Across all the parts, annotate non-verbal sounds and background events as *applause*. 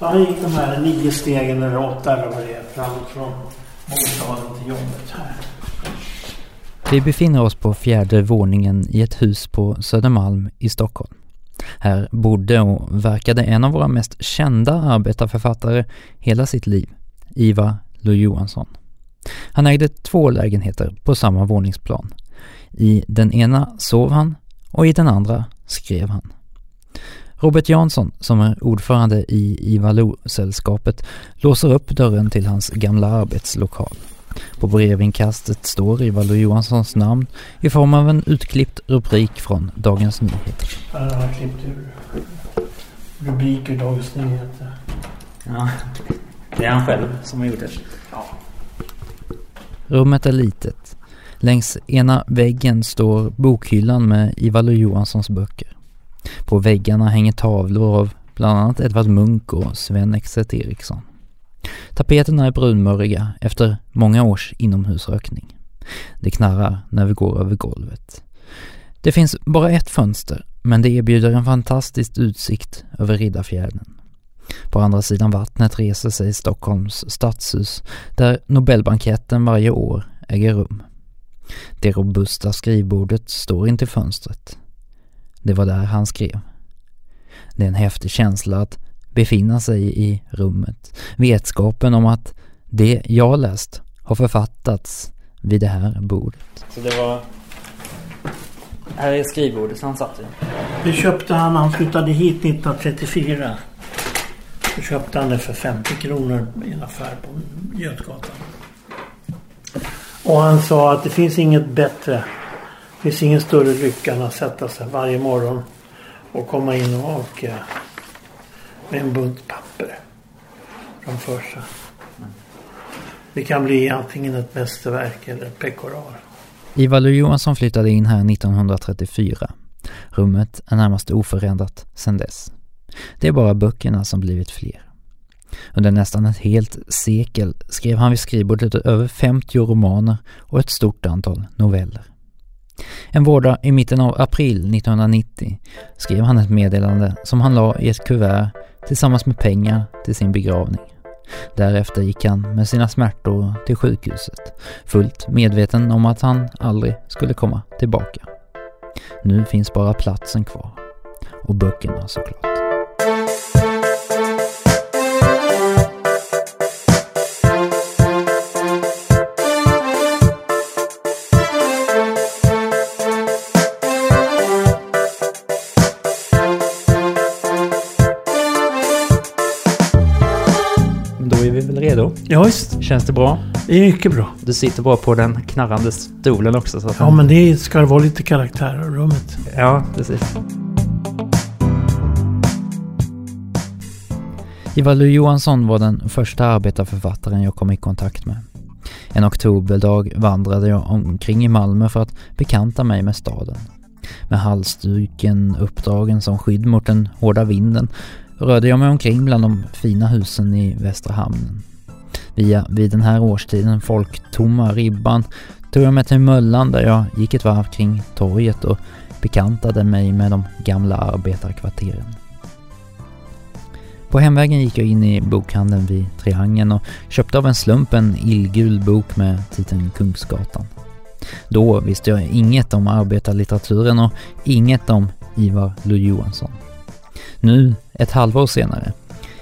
Så han gick de här nio stegen eller åtta eller vad det är fram från bostaden till jobbet här. Vi befinner oss på fjärde våningen i ett hus på Södermalm i Stockholm. Här bodde och verkade en av våra mest kända arbetarförfattare hela sitt liv, Ivar Lo Johansson. Han ägde två lägenheter på samma våningsplan. I den ena sov han och i den andra skrev han. Robert Jansson, som är ordförande i Ivar Lo-sällskapet, låser upp dörren till hans gamla arbetslokal. På brevinkastet står Ivar Lo Johanssons namn i form av en utklippt rubrik från Dagens Nyheter. Här har jag klippt ur rubrik ur Dagens Nyheter. Ja, det är han själv som har gjort det. Ja. Rummet är litet. Längs ena väggen står bokhyllan med Ivar Lo Johanssons böcker. På väggarna hänger tavlor av bland annat Edvard Munch och Sven Exet Eriksson. Tapeterna är brunmurriga efter många års inomhusrökning. Det knarrar när vi går över golvet. Det finns bara ett fönster, men det erbjuder en fantastisk utsikt över Riddarfjärden. På andra sidan vattnet reser sig Stockholms stadshus där Nobelbanketten varje år äger rum. Det robusta skrivbordet står intill fönstret. Det var där han skrev. Det är en häftig känsla att befinna sig i rummet. Vetskapen om att det jag läst har författats vid det här bordet. Så det var... Här är skrivbordet som han satt i. Det köpte han när han flyttade hit 1934. Då köpte han det för 50 kronor i en affär på Götgatan. Och han sa att det finns inget bättre. Det finns ingen större lycka än att sätta sig varje morgon och komma in och avka med en bunt papper framför sig. Det kan bli antingen ett mästerverk eller ett pekoral. Ivar Lo Johansson flyttade in här 1934. Rummet är närmast oförändrat sedan dess. Det är bara böckerna som blivit fler. Under nästan ett helt sekel skrev han vid skrivbordet över 50 romaner och ett stort antal noveller. En vårdag i mitten av april 1990 skrev han ett meddelande som han la i ett kuvert tillsammans med pengar till sin begravning. Därefter gick han med sina smärtor till sjukhuset, fullt medveten om att han aldrig skulle komma tillbaka. Nu finns bara platsen kvar. Och böckerna såklart. Ja, visst. Känns det bra? Det är mycket bra. Du sitter bra på den knarrande stolen också. Så att Ja, men det ska vara lite karaktär i rummet. Ja, precis. Ivar Lo Johansson var den första arbetarförfattaren jag kom i kontakt med. En oktoberdag vandrade jag omkring i Malmö för att bekanta mig med staden. Med halsduken uppdragen som skydd mot den hårda vinden rörde jag mig omkring bland de fina husen i Västra hamnen. Via vid den här årstiden folktomma ribban tog jag mig till Möllan där jag gick ett varv kring torget och bekantade mig med de gamla arbetarkvarteren. På hemvägen gick jag in i bokhandeln vid Triangeln och köpte av en slump en illgul bok med titeln Kungsgatan. Då visste jag inget om arbetarlitteraturen och inget om Ivar Lo Johansson. Nu, ett halvår senare,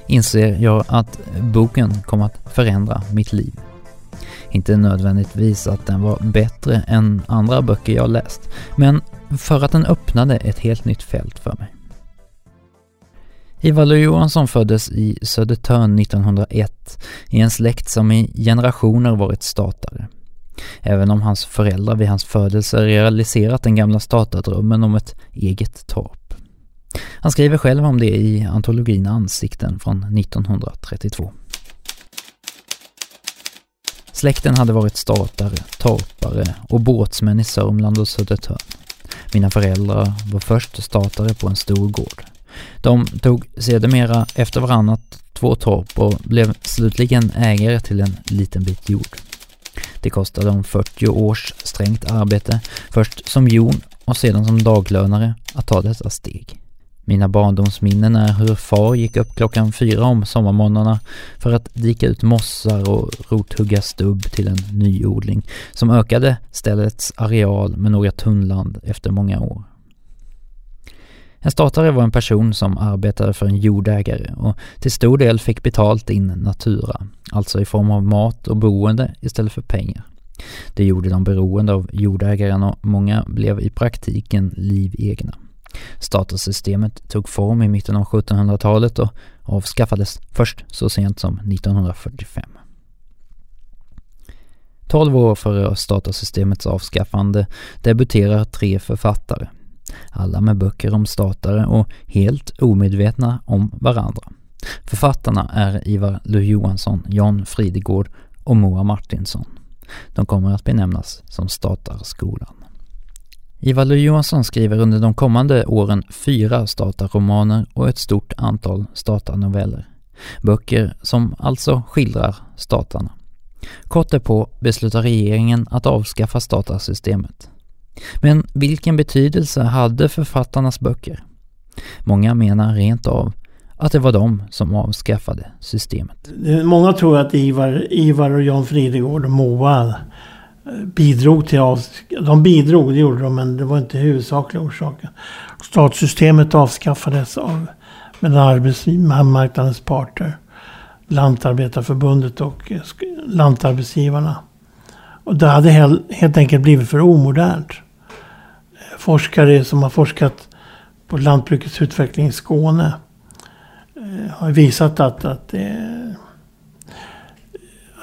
inser jag att boken kom att förändra mitt liv. Inte nödvändigtvis att den var bättre än andra böcker jag läst, men för att den öppnade ett helt nytt fält för mig. Ivar Lo Johansson föddes i Södertörn 1901 i en släkt som i generationer varit statare. Även om hans föräldrar vid hans födelse realiserat den gamla statardrömmen om ett eget torp. Han skriver själv om det i antologin Ansikten från 1932. Släkten hade varit statare, torpare och båtsmän i Sörmland och Södertörn. Mina föräldrar var först statare på en stor gård. De tog sedermera efter varannat två torp och blev slutligen ägare till en liten bit jord. Det kostade dem 40 års strängt arbete, först som jon och sedan som daglönare, att ta detta steg. Mina barndomsminnen är hur far gick upp klockan fyra om sommarmorgnarna för att dika ut mossar och rothugga stubb till en nyodling som ökade ställets areal med några tunnland efter många år. En statare var en person som arbetade för en jordägare och till stor del fick betalt in natura, alltså i form av mat och boende istället för pengar. Det gjorde dem beroende av jordägaren och många blev i praktiken livegna. Statussystemet tog form i mitten av 1700-talet och avskaffades först så sent som 1945. Tolv år före statussystemets avskaffande debuterar tre författare. Alla med böcker om statare och helt omedvetna om varandra. Författarna är Ivar Lo-Johansson, Jan Fridegård och Moa Martinsson. De kommer att benämnas som Statarskolan. Ivar Lo-Johansson skriver under de kommande åren fyra statarromaner och ett stort antal statarnoveller. Böcker som alltså skildrar statarna. Kort därpå beslutar regeringen att avskaffa statarsystemet. Men vilken betydelse hade författarnas böcker? Många menar rent av att det var de som avskaffade systemet. Många tror att Ivar, Ivar och Jan Fridegård och Moa bidrog till av, De bidrog, det gjorde de, men det var inte huvudsakliga orsaken. Statssystemet avskaffades av mellan arbetsmarknadens parter. Lantarbetarförbundet och eh, lantarbetsgivarna. Och det hade helt enkelt blivit för omodernt. Eh, forskare som har forskat på lantbrukets utveckling i Skåne eh, har visat att, att det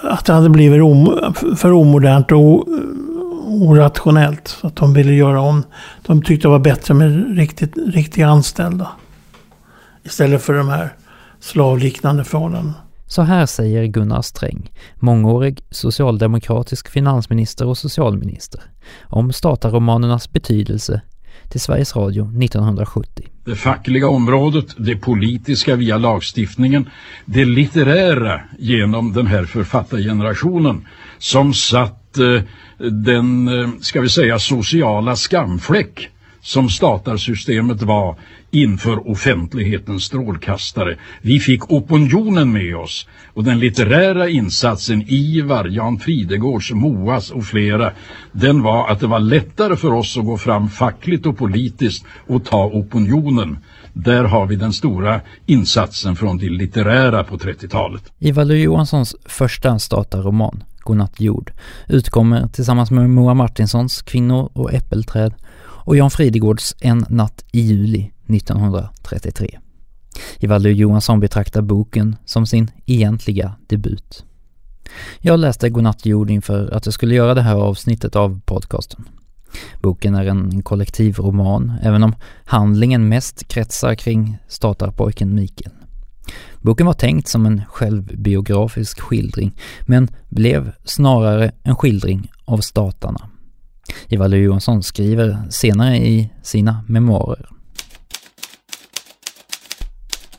att det hade blivit om, för omodernt och orationellt. Så att de ville göra om. De tyckte det var bättre med riktigt, riktiga anställda. Istället för de här slavliknande förhållandena. Så här säger Gunnar Sträng, mångårig socialdemokratisk finansminister och socialminister, om statarromanernas betydelse till Sveriges Radio 1970. Det fackliga området, det politiska via lagstiftningen, det litterära genom den här författargenerationen som satt eh, den, eh, ska vi säga, sociala skamfläck som statarsystemet var inför offentlighetens strålkastare. Vi fick opinionen med oss och den litterära insatsen Ivar, Jan Fridegårds, Moas och flera den var att det var lättare för oss att gå fram fackligt och politiskt och ta opinionen. Där har vi den stora insatsen från det litterära på 30-talet. Ivar Johanssons första statarroman, Godnatt jord, utkommer tillsammans med Moa Martinsons Kvinnor och äppelträd och Jan Fridegårds En natt i juli 1933. Ivaldo Johansson betraktar boken som sin egentliga debut. Jag läste Godnatt jord inför att jag skulle göra det här avsnittet av podcasten. Boken är en kollektiv roman, även om handlingen mest kretsar kring statarpojken Mikael. Boken var tänkt som en självbiografisk skildring, men blev snarare en skildring av statarna. Ivar Johansson skriver senare i sina memoarer.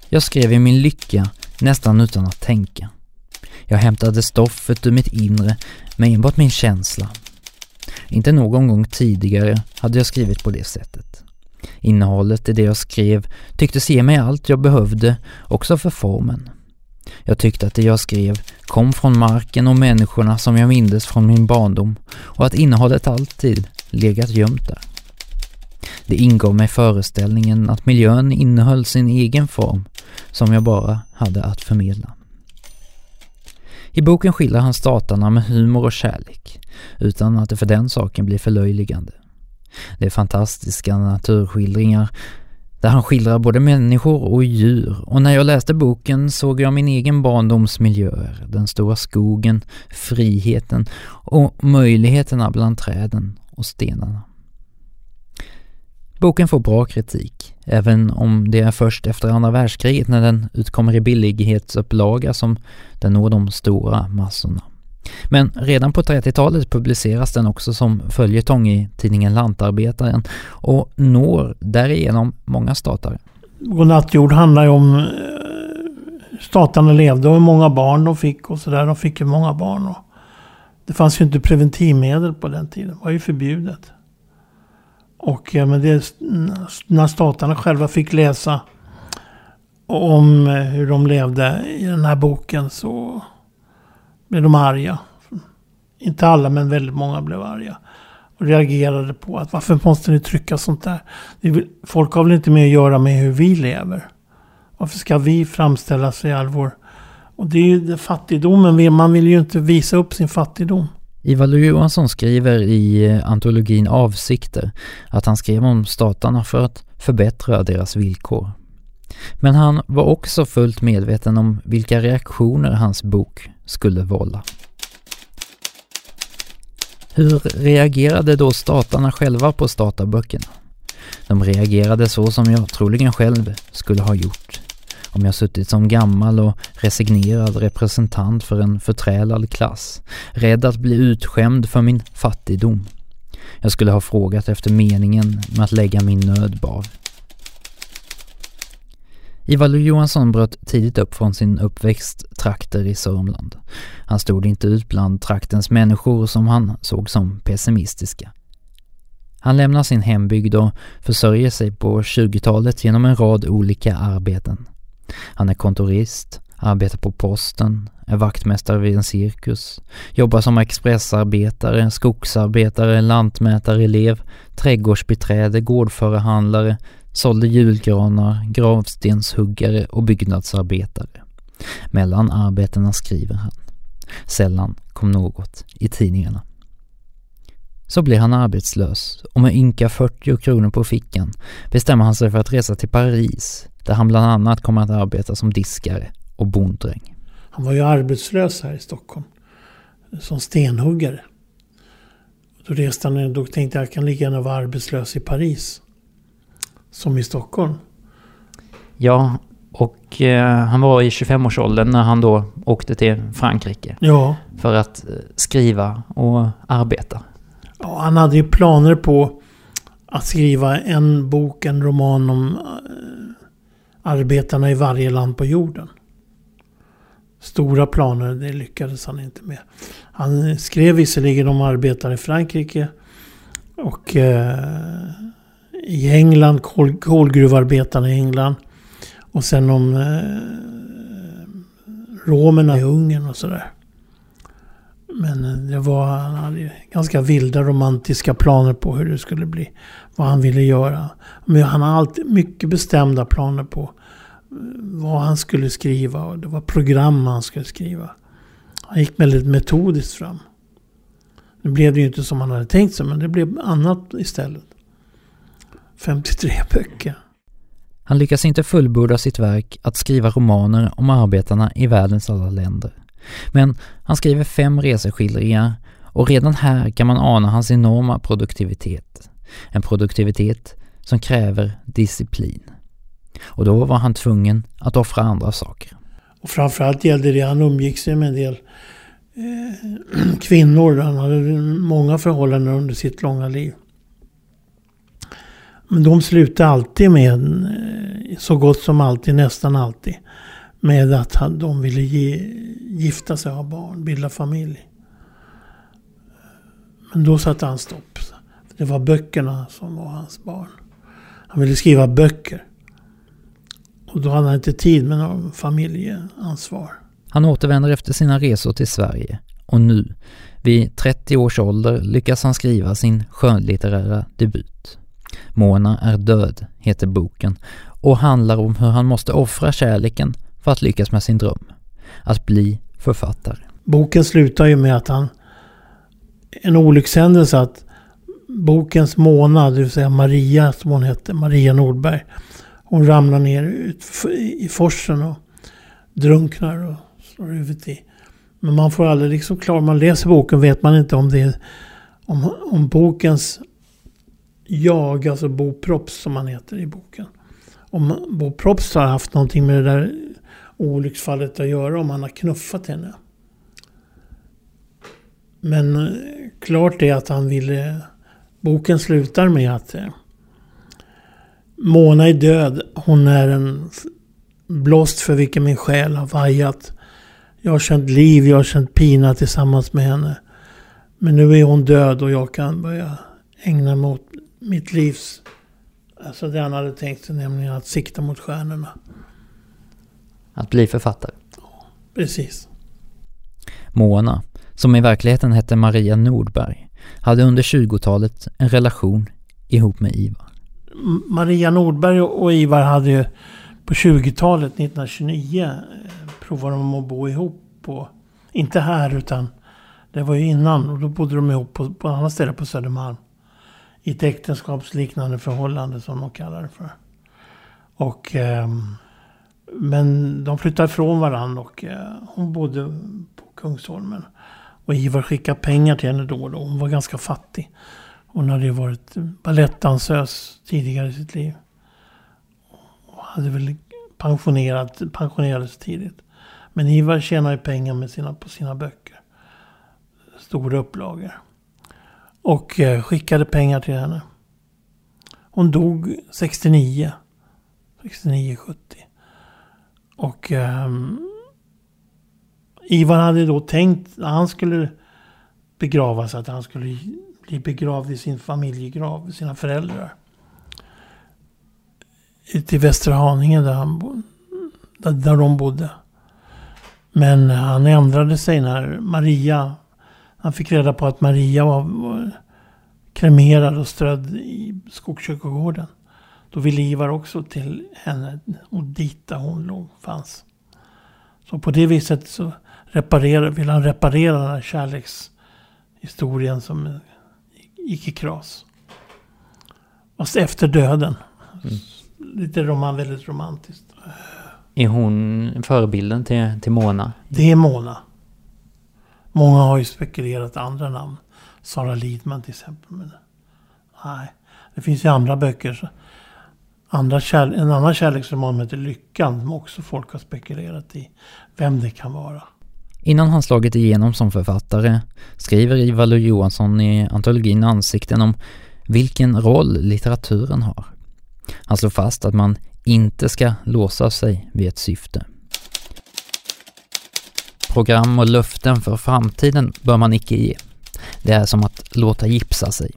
Jag skrev i min lycka nästan utan att tänka. Jag hämtade stoffet ur mitt inre med enbart min känsla. Inte någon gång tidigare hade jag skrivit på det sättet. Innehållet i det jag skrev tycktes ge mig allt jag behövde, också för formen. Jag tyckte att det jag skrev kom från marken och människorna som jag mindes från min barndom och att innehållet alltid legat gömt där. Det ingav mig föreställningen att miljön innehöll sin egen form som jag bara hade att förmedla. I boken skildrar han statarna med humor och kärlek, utan att det för den saken blir förlöjligande. Det är fantastiska naturskildringar där han skildrar både människor och djur och när jag läste boken såg jag min egen barndoms miljöer, den stora skogen, friheten och möjligheterna bland träden och stenarna. Boken får bra kritik, även om det är först efter andra världskriget när den utkommer i billighetsupplaga som den når de stora massorna. Men redan på 30-talet publiceras den också som följetong i tidningen Lantarbetaren och når därigenom många statare. Godnattjord handlar ju om eh, statarna levde och hur många barn de fick och sådär. De fick ju många barn. Och det fanns ju inte preventivmedel på den tiden. Det var ju förbjudet. Och ja, men det, när statarna själva fick läsa om eh, hur de levde i den här boken så blev de arga. Inte alla men väldigt många blev arga. Och reagerade på att varför måste ni trycka sånt där? Folk har väl inte mer att göra med hur vi lever? Varför ska vi framställa sig i all vår... Och det är ju det fattigdomen. Man vill ju inte visa upp sin fattigdom. Ivar Johansson skriver i eh, antologin Avsikter att han skrev om statarna för att förbättra deras villkor. Men han var också fullt medveten om vilka reaktioner hans bok skulle vålla. Hur reagerade då statarna själva på statarböckerna? De reagerade så som jag troligen själv skulle ha gjort om jag suttit som gammal och resignerad representant för en förträlad klass, rädd att bli utskämd för min fattigdom. Jag skulle ha frågat efter meningen med att lägga min nöd bar Ivar Johansson bröt tidigt upp från sin uppväxt trakter i Sörmland. Han stod inte ut bland traktens människor som han såg som pessimistiska. Han lämnar sin hembygd och försörjer sig på 20-talet genom en rad olika arbeten. Han är kontorist, arbetar på posten, är vaktmästare vid en cirkus, jobbar som expressarbetare, skogsarbetare, lantmätare, elev, trädgårdsbiträde, gårdförehandlare, sålde julgranar, gravstenshuggare och byggnadsarbetare. Mellan arbetena skriver han. Sällan kom något i tidningarna. Så blir han arbetslös och med ynka 40 kronor på fickan bestämmer han sig för att resa till Paris där han bland annat kommer att arbeta som diskare och bonddräng. Han var ju arbetslös här i Stockholm som stenhuggare. Då reste han, då tänkte jag att jag kan lika gärna vara arbetslös i Paris som i Stockholm. Ja, och eh, han var i 25-årsåldern när han då åkte till Frankrike. Ja. För att eh, skriva och arbeta. Ja, han hade ju planer på att skriva en bok, en roman om eh, arbetarna i varje land på jorden. Stora planer, det lyckades han inte med. Han skrev visserligen om arbetare i Frankrike och eh, i England, kol, kolgruvarbetarna i England. Och sen om eh, romerna i Ungern och sådär. Men eh, det var, han hade ganska vilda romantiska planer på hur det skulle bli. Vad han ville göra. Men han har alltid mycket bestämda planer på eh, vad han skulle skriva. Och det var program han skulle skriva. Han gick väldigt metodiskt fram. Nu blev det ju inte som han hade tänkt sig, men det blev annat istället. 53 böcker. Han lyckas inte fullborda sitt verk att skriva romaner om arbetarna i världens alla länder. Men han skriver fem reseskildringar och redan här kan man ana hans enorma produktivitet. En produktivitet som kräver disciplin. Och då var han tvungen att offra andra saker. Och framförallt gällde det, han umgick sig med en del eh, *clears throat* kvinnor. Han hade många förhållanden under sitt långa liv. Men de slutade alltid med, eh, så gott som alltid, nästan alltid, med att de ville ge, gifta sig ha barn, bilda familj. Men då satte han stopp. Det var böckerna som var hans barn. Han ville skriva böcker. Och då hade han inte tid med någon familjeansvar. Han återvänder efter sina resor till Sverige och nu, vid 30 års ålder, lyckas han skriva sin skönlitterära debut. Mona är död heter boken och handlar om hur han måste offra kärleken för att lyckas med sin dröm. Att bli författare. Boken slutar ju med att han... En olyckshändelse att bokens Mona, det vill säga Maria som hon hette, Maria Nordberg. Hon ramlar ner ut i forsen och drunknar och slår huvudet i. Men man får aldrig liksom klar, man läser boken vet man inte om det är om, om bokens jag, alltså Bo Props som han heter i boken. Om Bo Props har haft någonting med det där olycksfallet att göra, om han har knuffat henne. Men eh, klart är att han ville... Boken slutar med att eh, Mona är död. Hon är en blåst för vilken min själ har vajat. Jag har känt liv, jag har känt pina tillsammans med henne. Men nu är hon död och jag kan börja ägna mig åt mitt livs... Alltså det han hade tänkt sig, nämligen att sikta mot stjärnorna. Att bli författare. Precis. Mona, som i verkligheten hette Maria Nordberg, hade under 20-talet en relation ihop med Ivar. Maria Nordberg och Ivar hade ju på 20-talet, 1929, eh, provat de att bo ihop på... Inte här utan det var ju innan och då bodde de ihop på, på andra ställen på Södermalm. I ett äktenskapsliknande förhållande som de kallar det för. Och... eh, men de flyttade ifrån varandra och eh, hon bodde på Kungsholmen. Och Ivar skickade pengar till henne då och då. Hon var ganska fattig. Hon hade ju varit balettdansös tidigare i sitt liv. Och hade väl pensionerat, pensionerades tidigt. Men Ivar tjänade ju pengar med sina, på sina böcker. Stora upplagor. Och eh, skickade pengar till henne. Hon dog 69. 69-70. Och ehm, Ivar hade då tänkt när han skulle begravas att han skulle bli begravd i sin familjegrav, sina föräldrar. Till Västra Haninge där, han bo, där, där de bodde. Men han ändrade sig när Maria, han fick reda på att Maria var, var kremerad och strödd i Skogskyrkogården. Då ville Ivar också till henne och dit där hon låg, fanns. Så på det viset så reparerar, vill han reparera den här kärlekshistorien som gick i kras. Fast efter döden. Lite roman, väldigt romantiskt. Är hon förebilden till, till Mona? Det är Mona. Många har ju spekulerat andra namn. Sara Lidman till exempel. Men nej, det finns ju andra böcker. så- Andra kär, en annan kärleksroman heter Lyckan som också folk har spekulerat i. Vem det kan vara. Innan han slagit igenom som författare skriver Ivar Lo-Johansson i antologin Ansikten om vilken roll litteraturen har. Han slår fast att man inte ska låsa sig vid ett syfte. Program och löften för framtiden bör man icke ge. Det är som att låta gipsa sig.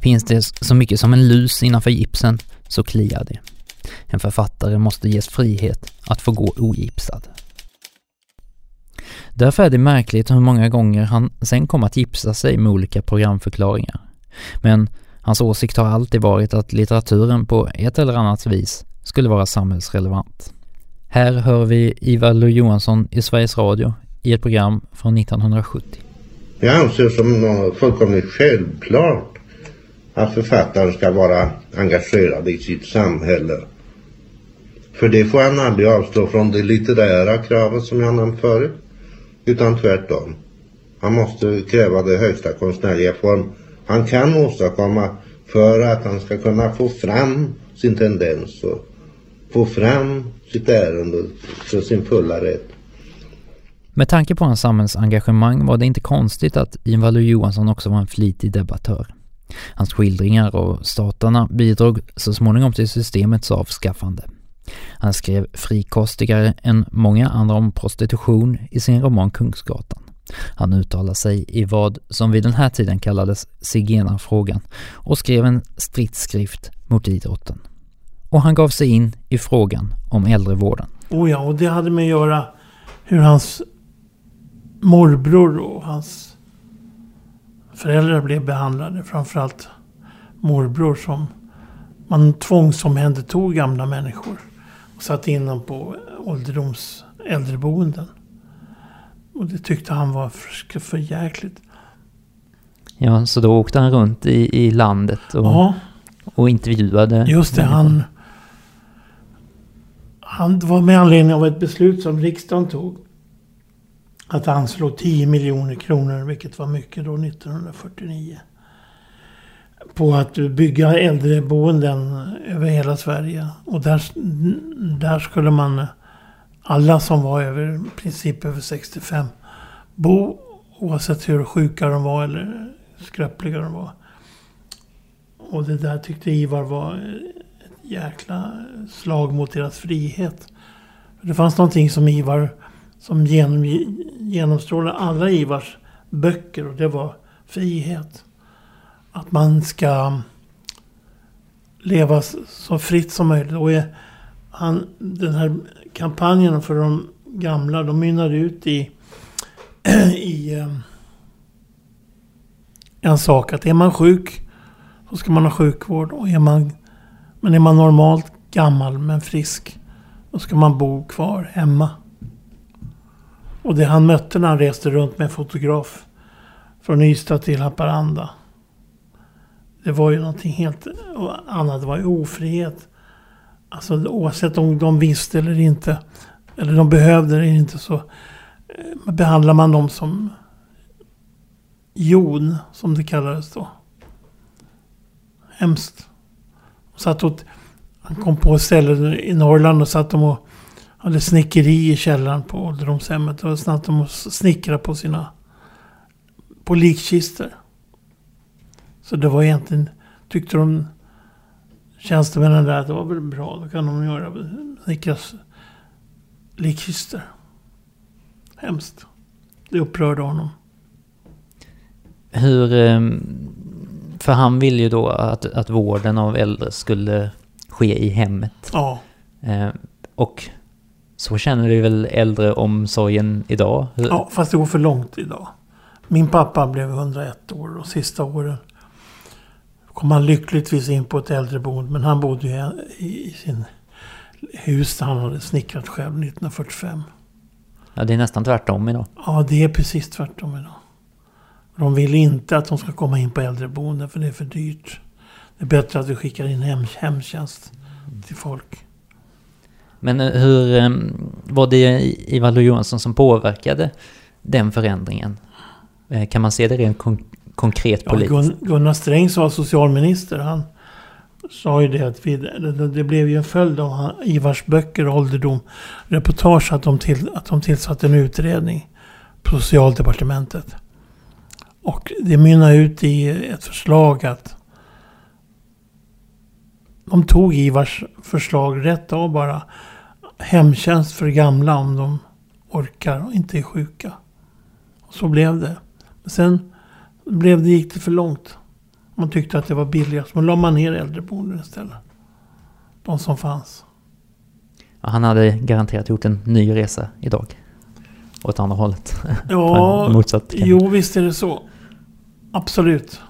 Finns det så mycket som en lus innanför gipsen så kliar det. En författare måste ges frihet att få gå ogipsad. Därför är det märkligt hur många gånger han sen kom att gipsa sig med olika programförklaringar. Men hans åsikt har alltid varit att litteraturen på ett eller annat vis skulle vara samhällsrelevant. Här hör vi Ivar Lo-Johansson i Sveriges Radio i ett program från 1970. Jag anser som något fullkomligt självklart att författaren ska vara engagerad i sitt samhälle. För det får han aldrig avstå från det litterära kravet som jag nämnt förut. Utan tvärtom. Han måste kräva det högsta konstnärliga form han kan åstadkomma för att han ska kunna få fram sin tendens och få fram sitt ärende för sin fulla rätt. Med tanke på hans samhällsengagemang var det inte konstigt att Ivar Lo-Johansson också var en flitig debattör. Hans skildringar av statarna bidrog så småningom till systemets avskaffande. Han skrev frikostigare än många andra om prostitution i sin roman Kungsgatan. Han uttalade sig i vad som vid den här tiden kallades zigenarfrågan och skrev en stridsskrift mot idrotten. Och han gav sig in i frågan om äldrevården. Oh ja, och det hade med att göra hur hans morbror och hans föräldrar blev behandlade. Framförallt morbror som man tvångsomhändertog gamla människor och satte in dem på ålderdoms äldreboenden. Och det tyckte han var för, för jäkligt. Ja, så då åkte han runt i, i landet och, Ja, och intervjuade just det. människor. Han, han det var med anledning av ett beslut som riksdagen tog. Att anslå 10 miljoner kronor, vilket var mycket då 1949. På att bygga äldreboenden över hela Sverige. Och där, där skulle man, alla som var över, i princip över 65, bo oavsett hur sjuka de var eller skröpliga de var. Och det där tyckte Ivar var jäkla slag mot deras frihet. Det fanns någonting som Ivar, som genom, genomstrålade alla Ivars böcker och det var frihet. Att man ska leva så fritt som möjligt. Och han, den här kampanjen för de gamla, de mynnade ut i, *clears throat* i ehm, en sak. Att är man sjuk så ska man ha sjukvård. Och är man, men är man normalt gammal men frisk då ska man bo kvar hemma. Och det han mötte när han reste runt med en fotograf från Ystad till Haparanda. Det var ju någonting helt annat. Det var ju ofrihet. Alltså oavsett om de visste eller inte. Eller de behövde det inte så eh, behandlar man dem som jon, som det kallades då. Hemskt. Satt åt, han kom på ställen i Norrland och satt de och hade snickeri i källaren på ålderdomshemmet. Och satt de och snickrade på sina på likkistor. Så det var egentligen, tyckte de tjänstemännen där att det var väl bra. Då kan de göra, snickra likkistor. Hemskt. Det upprörde honom. Hur... Ehm, för han ville ju då att, att vården av äldre skulle ske i hemmet. Ja. Eh, Och så känner vi väl äldreomsorgen idag? Ja, fast det går för långt idag. Min pappa blev 101 år och sista åren kom han lyckligtvis in på ett äldreboende. Men han bodde ju i i sin hus där han hade snickrat själv 1945. Ja, det är nästan tvärtom idag. Ja, det är precis tvärtom idag. De vill inte att de ska komma in på äldreboenden för det är för dyrt. Det är bättre att vi skickar in hem, hemtjänst till folk. Men eh, hur eh, var det Ivar Lo-Johansson som påverkade den förändringen? Eh, Kan man se det rent kon- konkret Ja, politiskt? Gun, Gunnar Sträng som var socialminister, han sa ju det att vi, det, det blev ju en följd av han, Ivars böcker och ålderdom. Reportage att de, till, att de tillsatte en utredning på socialdepartementet. Och det mynnade ut i ett förslag att de tog Ivars förslag rätt av bara. Hemtjänst för gamla om de orkar och inte är sjuka. Och så blev det. Men sen blev det, gick det för långt. Man tyckte att det var billigast. Men la man ner äldreboenden istället. De som fanns. Han hade garanterat gjort en ny resa idag. Åt andra hållet. Ja, *laughs* Motsatt. jo visst är det så. Absolut.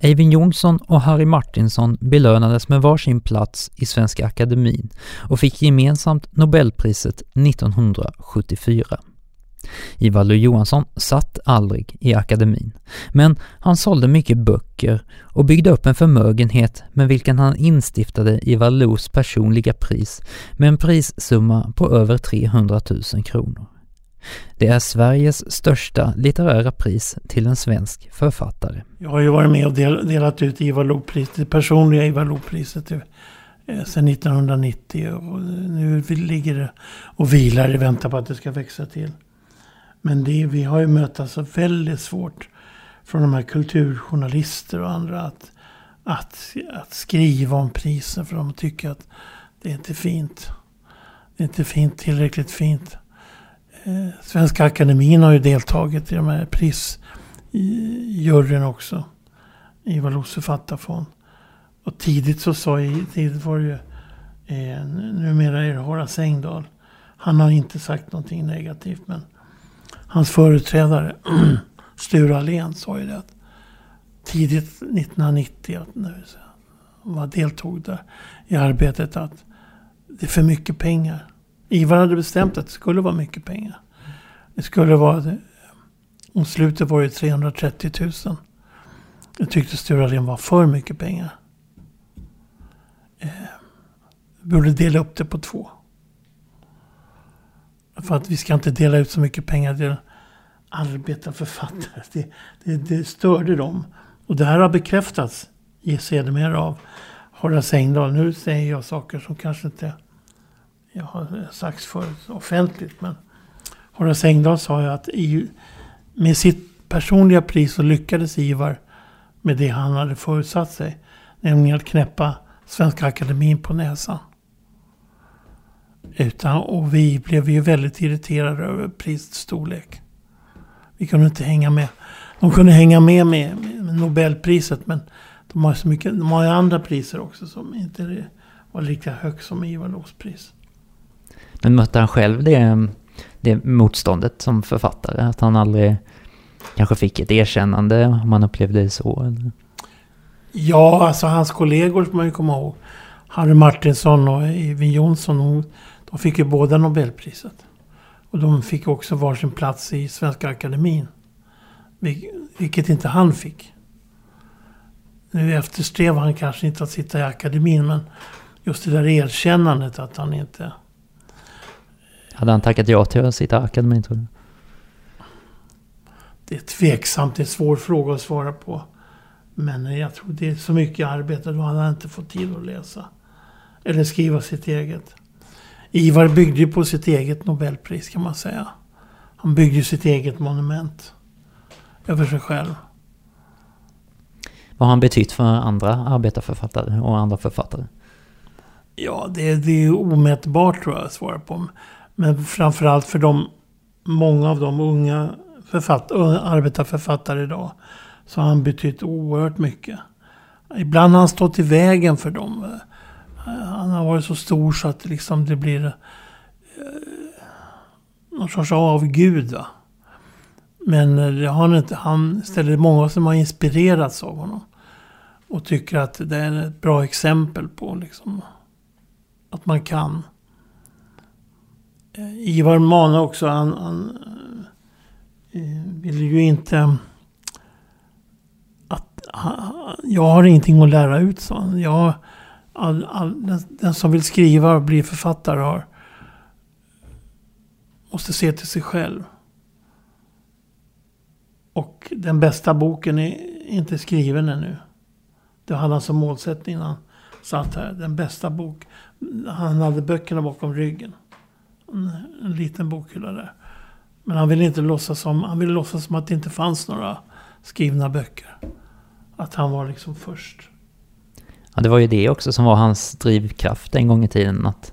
Eivind Johnson och Harry Martinsson belönades med varsin plats i Svenska Akademin och fick gemensamt Nobelpriset 1974. Ivar Lo-Johansson satt aldrig i akademin, men han sålde mycket böcker och byggde upp en förmögenhet med vilken han instiftade Ivar Los personliga pris med en prissumma på över 300 000 kronor. Det är Sveriges största litterära pris till en svensk författare. Jag har ju varit med och del, delat ut Ivar Lo-priset, det personliga Ivar Lo-priset eh, sedan 1990. Och eh, nu ligger det och vilar i väntan på att det ska växa till. Men det, vi har ju mött alltså väldigt svårt från de här kulturjournalister och andra att, att, att skriva om priser för de tycker att det är inte fint. Det är inte fint, tillräckligt fint. Eh, Svenska Akademin har ju deltagit i de här prisjuryn också. Ivar Los författarfond. Och tidigt så sa jag, tidigt var det ju, eh, numera är det Horace Engdahl. Han har inte sagt någonting negativt men hans företrädare *clears throat* Sture Allén sa ju det att tidigt 1990 när han deltog där i arbetet att det är för mycket pengar. Ivar hade bestämt att det skulle vara mycket pengar. Det skulle vara, eh, om slutet var det 330 000. Jag tyckte Sture Allén var för mycket pengar. Eh, borde dela upp det på två. För att vi ska inte dela ut så mycket pengar till arbetarförfattare. Det, det, det störde dem. Och det här har bekräftats sedermera av Horace Engdahl. Nu säger jag saker som kanske inte jag har sagt förut offentligt. Men Horace Engdahl sa ju att i, med sitt personliga pris så lyckades Ivar med det han hade förutsatt sig. Nämligen att knäppa Svenska Akademin på näsan. Utan, och vi blev ju väldigt irriterade över prisets storlek. Vi kunde inte hänga med. De kunde hänga med med, med Nobelpriset men De har så mycket, de har ju andra priser också som inte var lika högt som Ivar Los pris. Men mötte han själv det, det motståndet som författare? Att han aldrig kanske fick ett erkännande om man upplevde det så? Eller? Ja, alltså hans kollegor får man ju komma ihåg. Harry Martinsson och Evin Jonsson. De fick ju båda Nobelpriset. Och de fick också varsin plats i Svenska Akademin. Vilket inte han fick. Nu eftersträvar han kanske inte att sitta i akademin men just det där erkännandet att han inte... Hade han tackat ja till att sitta i akademin tror du? Det är tveksamt, det är en svår fråga att svara på. Men jag tror det är så mycket arbete, då hade han inte fått tid att läsa. Eller skriva sitt eget. Ivar byggde ju på sitt eget Nobelpris kan man säga. Han byggde ju sitt eget monument. Över sig själv. Vad har han betytt för andra arbetarförfattare och andra författare? Ja, det, det är omätbart tror jag att svara på. Men framförallt för de, många av de unga författ, arbetarförfattare idag. Så har han betytt oerhört mycket. Ibland har han stått i vägen för dem. Eh, han har varit så stor så att liksom det blir eh, någon sorts avgud. Va? Men eh, det har han inte. Han ställer många som har inspirerats av honom. Och tycker att det är ett bra exempel på liksom, att man kan. Eh, Ivar manar också, han, han eh, vill ju inte att jag har ingenting att lära ut, sa han. Jag, all, all, den, den, som vill skriva och bli författare har, måste se till sig själv. Och den bästa boken är inte skriven ännu. Det hade han som målsättning när han satt här. Den bästa bok. Han hade böckerna bakom ryggen. En, en liten bokhylla där. Men han ville inte låtsas som, han ville låtsas som att det inte fanns några skrivna böcker. Att han var liksom först. Ja, det var ju det också som var hans drivkraft en gång i tiden. Att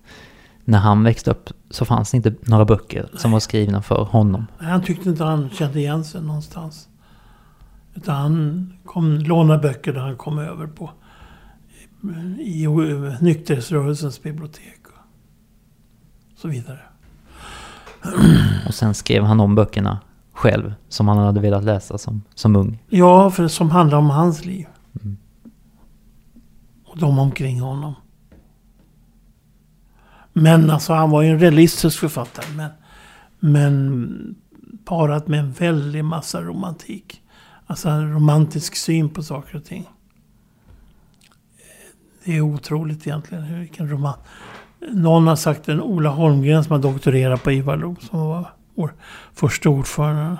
när han växte upp så fanns det inte några böcker som var skrivna för honom. Nej, han tyckte inte han kände igen sig någonstans. Utan han kom, lånade böcker där han kom över på i, i nykterhetsrörelsens bibliotek. Och så vidare. Och sen skrev han om böckerna själv som han hade velat läsa som, som ung. Ja, för som handlar om hans liv. Mm. Och de omkring honom. Men alltså han var ju en realistisk författare. Men, men parat med en väldig massa romantik. Alltså en romantisk syn på saker och ting. Det är otroligt egentligen. Vilken roman. Någon har sagt en Ola Holmgren som har doktorerat på Ivarlo, som var vår första ordförande.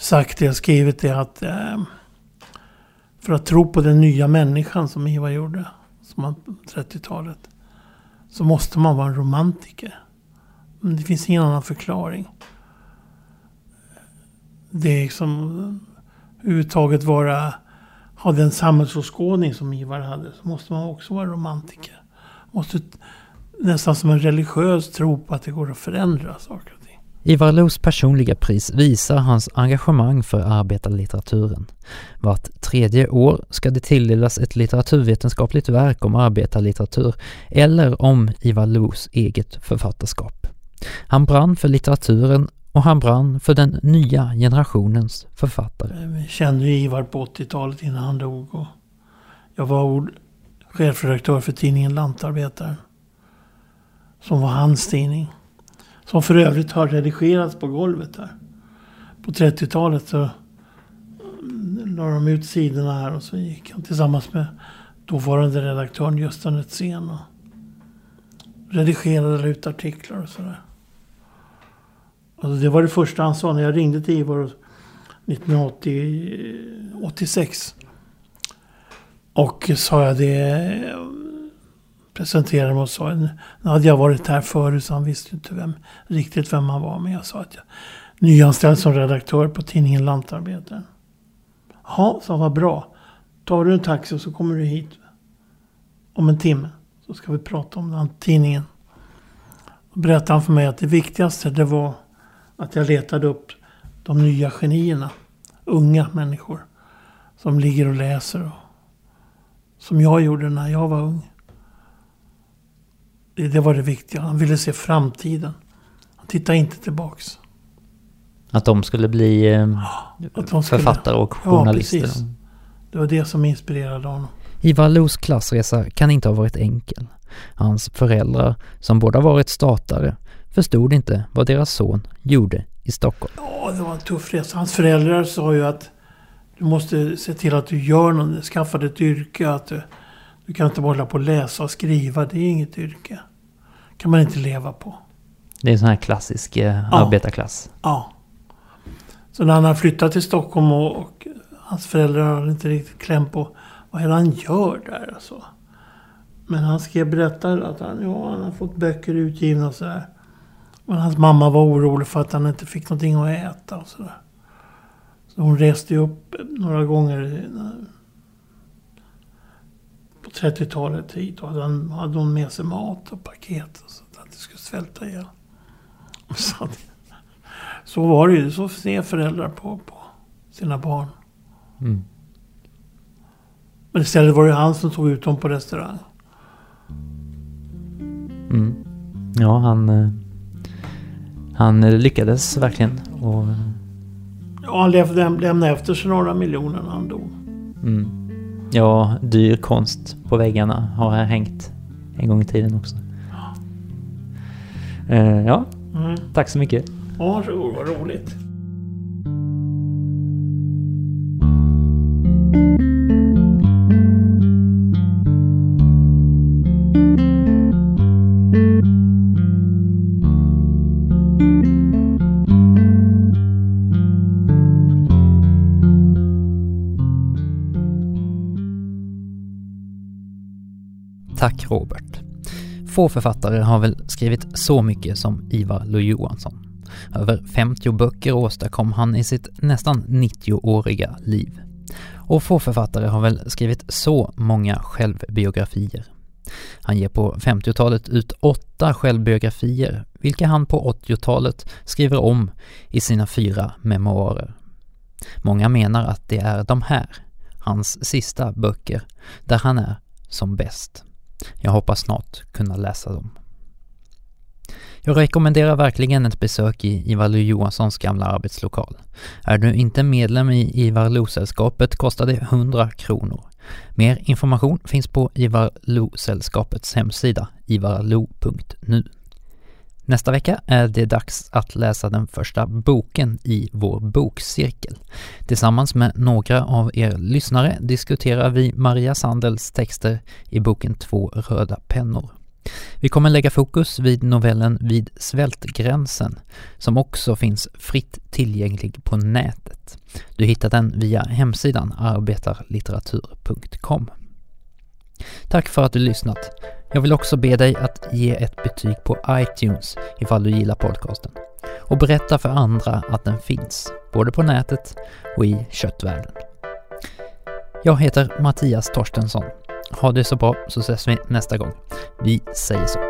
Sagt det, skrivit det att eh, för att tro på den nya människan som Ivar gjorde, som han på 30-talet, så måste man vara en romantiker. Men det finns ingen annan förklaring det är liksom överhuvudtaget vara, ha den samhällsåskådning som Ivar hade, så måste man också vara romantiker. Måste nästan som en religiös tro på att det går att förändra saker och ting. Ivar Los personliga pris visar hans engagemang för arbetarlitteraturen. Vart tredje år ska det tilldelas ett litteraturvetenskapligt verk om arbetarlitteratur eller om Ivar Los eget författarskap. Han brann för litteraturen och han brann för den nya generationens författare. Vi kände Ivar på 80-talet innan han dog. Och jag var chefredaktör för tidningen Lantarbetaren. Som var hans tidning. Som för övrigt har redigerats på golvet här. På 30-talet så mm, la de ut sidorna här och så gick han tillsammans med dåvarande redaktören Gösta Netzén och redigerade ut artiklar och sådär. Alltså det var det första han sa när jag ringde till Ivar 1986. Och sa jag det, presenterade mig och sa, nu hade jag varit här förut så han visste inte vem, riktigt vem han var. Men jag sa att jag nyanställd som redaktör på tidningen Lantarbetaren. Ja, sa han, vad bra. Tar du en taxi och så kommer du hit om en timme. Så ska vi prata om den tidningen. Då berättade han för mig att det viktigaste det var att jag letade upp de nya genierna. Unga människor. som ligger och läser. Och, som jag gjorde när jag var ung. Det, det var det viktiga. Han ville se framtiden. Han tittade inte tillbaks. Att de skulle bli eh, Att de skulle- författare och Ja, journalister. precis. Det var det som inspirerade honom. Ivar Los klassresa kan inte ha varit enkel. Hans föräldrar, som båda varit statare, förstod inte vad deras son gjorde i Stockholm. Ja, det var en tuff resa. Hans föräldrar sa ju att du måste se till att du gör något, skaffa dig ett yrke. Att du, du kan inte bara hålla på och läsa och skriva. Det är inget yrke. kan man inte leva på. Det är en sån här klassisk eh, arbetarklass. Ja. Så när han har flyttat till Stockholm och, och hans föräldrar har inte riktigt kläm på vad är det han gör där alltså. Men han skrev, berättade att han, ja, han har fått böcker utgivna och sådär. Men hans mamma var orolig för att han inte fick någonting att äta och sådär. Hon reste ju upp några gånger på 30-talet hit. Och hade, hade hon med sig mat och paket och så att inte skulle svälta ihjäl. *laughs* Så, så var det ju. Så ser föräldrar på, på sina barn. Mm. Men istället var det han som tog ut dem på restaurang. Mm. Ja, han... eh, Han lyckades verkligen. Och, Ja, han lämnade, efter sig några miljoner när han dog. mm. Ja, dyr konst på väggarna har här hängt en gång i tiden också. Eh, ja, Mm. tack så mycket. Ja, varsågod, vad roligt. Tack Robert. Få författare har väl skrivit så mycket som Ivar Lo-Johansson. Över 50 böcker åstadkom han i sitt nästan 90-åriga liv. Och få författare har väl skrivit så många självbiografier. Han ger på 50-talet ut åtta självbiografier, vilka han på 80-talet skriver om i sina fyra memoarer. Många menar att det är de här, hans sista böcker, där han är som bäst. Jag hoppas snart kunna läsa dem. Jag rekommenderar verkligen ett besök i Ivar Lo-Johanssons gamla arbetslokal. Är du inte medlem i Ivar Lo-sällskapet kostar det 100 kronor. Mer information finns på Ivar Lo-sällskapets hemsida, ivarlo.nu. Nästa vecka är det dags att läsa den första boken i vår bokcirkel. Tillsammans med några av er lyssnare diskuterar vi Maria Sandels texter i boken Två röda pennor. Vi kommer lägga fokus vid novellen Vid svältgränsen som också finns fritt tillgänglig på nätet. Du hittar den via hemsidan arbetarlitteratur.com. Tack för att du lyssnat. Jag vill också be dig att ge ett betyg på iTunes ifall du gillar podcasten. Och berätta för andra att den finns, både på nätet och i köttvärlden. Jag heter Mattias Torstensson. Ha det så bra så ses vi nästa gång. Vi säger så.